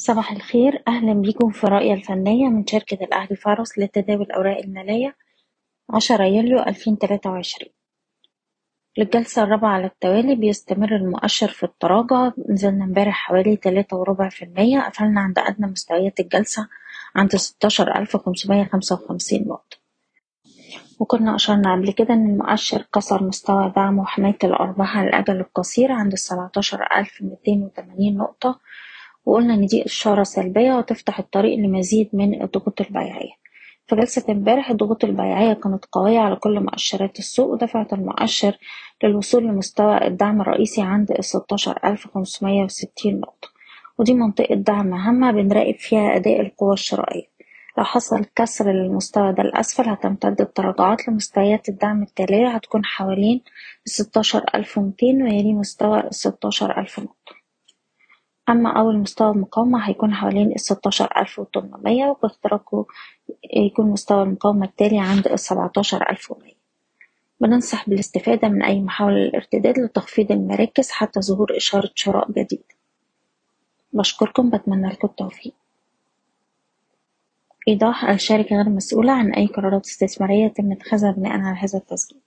صباح الخير. أهلا بيكم في رؤية الفنية من شركة الأهلي فارس لتداول الأوراق المالية عشرة يوليو ألفين تلاتة وعشرين. للجلسة الرابعة على التوالي بيستمر المؤشر في التراجع. نزلنا امبارح حوالي تلاتة وربع في المية. قفلنا عند أدنى مستويات الجلسة عند ستاشر ألف خمسمية خمسة وخمسين نقطة وكنا أشرنا قبل كده إن المؤشر كسر مستوى دعم وحماية الأرباح على الأجل القصير عند السبعتاشر ألف ميتين وتمانين نقطة. وقلنا إن دي إشارة سلبية وتفتح الطريق لمزيد من الضغوط البيعية في جلسة امبارح الضغوط البيعية كانت قوية على كل مؤشرات السوق ودفعت المؤشر للوصول لمستوى الدعم الرئيسي عند الستاشر ألف خمسمية وستين نقطة. ودي منطقة دعم هامة بنراقب فيها أداء القوى الشرائية. لو حصل كسر للمستوى ده لأسفل هتمتد التراجعات لمستويات الدعم التالية هتكون حوالين الستاشر ألف ومتين ويلي مستوى الستاشر ألف نقطة. أما أول مستوى مقاومة هيكون حوالين الستاشر ألف وتمنمية وباختراقه يكون مستوى المقاومة التالي عند السبعتاشر ألف ومية. بننصح بالاستفادة من أي محاولة للارتداد لتخفيض المراكز حتى ظهور إشارة شراء جديدة بشكركم بتمنى لكم التوفيق. إيضاح الشركة غير مسؤولة عن أي قرارات استثمارية يتم اتخاذها بناء على هذا التسجيل.